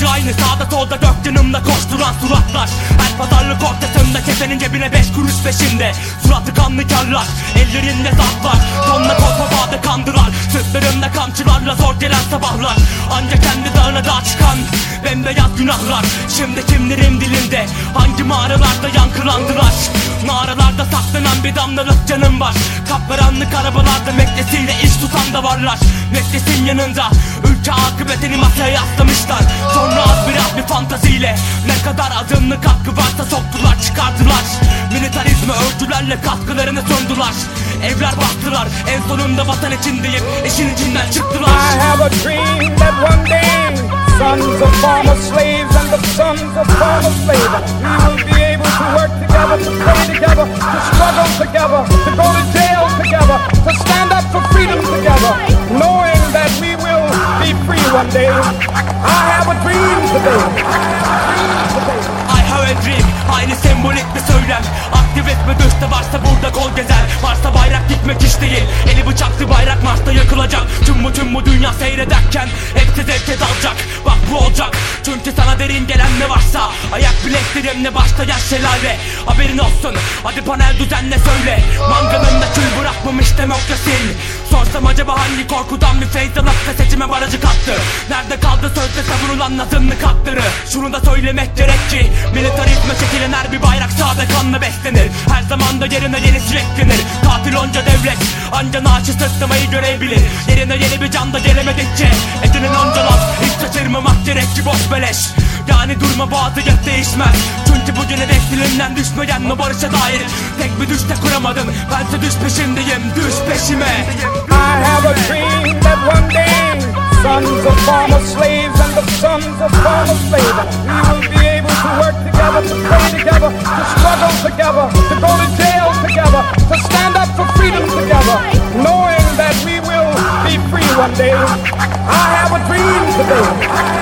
Hepsi aynı. Sağda solda dört yanımda koşturan suratlar. Her pazarlık ortasında kesenin cebine beş kuruş peşinde. Suratı kanlı karlar ellerinde zarflar. Tonla korkma bağda kandılar. Sırtlarında kamçılarla zor gelen sabahlar. Ancak kendi dağına dağ çıkan Bembeyaz günahlar. Şimdi kimlerin dilinde Hangi mağaralarda yankılandılar? Mağaralarda saklanan bir damlalık canım var. Kapkaranlık arabalarda meklesiyle iş tutan da varlar. Meklesin yanında Ülke akıbetini masaya yaslamışlar Sonra az biraz bir fantaziyle Ne kadar adımlı katkı varsa soktular çıkardılar. Militarizmi örtülerle katkılarını sundular Evler bastılar en sonunda vatan için deyip işin içinden çıktılar. I have a dream that one day sons of former slaves and the sons of former slaves we will be able to work together, to play together, to struggle together, to go to jail Aktivist mi dışta varsa dikmek iş değil. Eli bıçaklı bayrak Mars'ta yakılacak. Tüm bu tüm bu dünya seyrederken Hepsi zevke dalacak. Bak bu olacak. Çünkü sana derin gelen ne varsa Ayak bileklerimle başlayan şelale. Haberin olsun. Hadi panel düzenle söyle. Mangalında kül bırakmamış demokrasin Sorsam acaba hangi korkudan bir feyz alıp seçime barajı kattı? Nerede kaldı sözde savurulan azınlık hakları Şunu da söylemek gerek ki Militarizme çekilen her bir bayrak sade kanla beslenir. Her zaman da yerine yenisi eklenir Katil onca devlet. Anca naçı sırtlamayı görebilir. Yerine yeni bir can da gelemedikçe Edinin onca laf. Hiç şaşırmamak gerek ki boş beleş. Yani durma vaziyet değişmez. Çünkü bugün hedef dilinden düşmeyen mi barışa dair Tek bir düşte kuramadın. Bense düş peşindeyim düş peşime. I have a dream that one day sons of former slaves and the sons of former slaves we will be able to work together, to play together, to struggle together, day. I have a dream today. I have a dream today.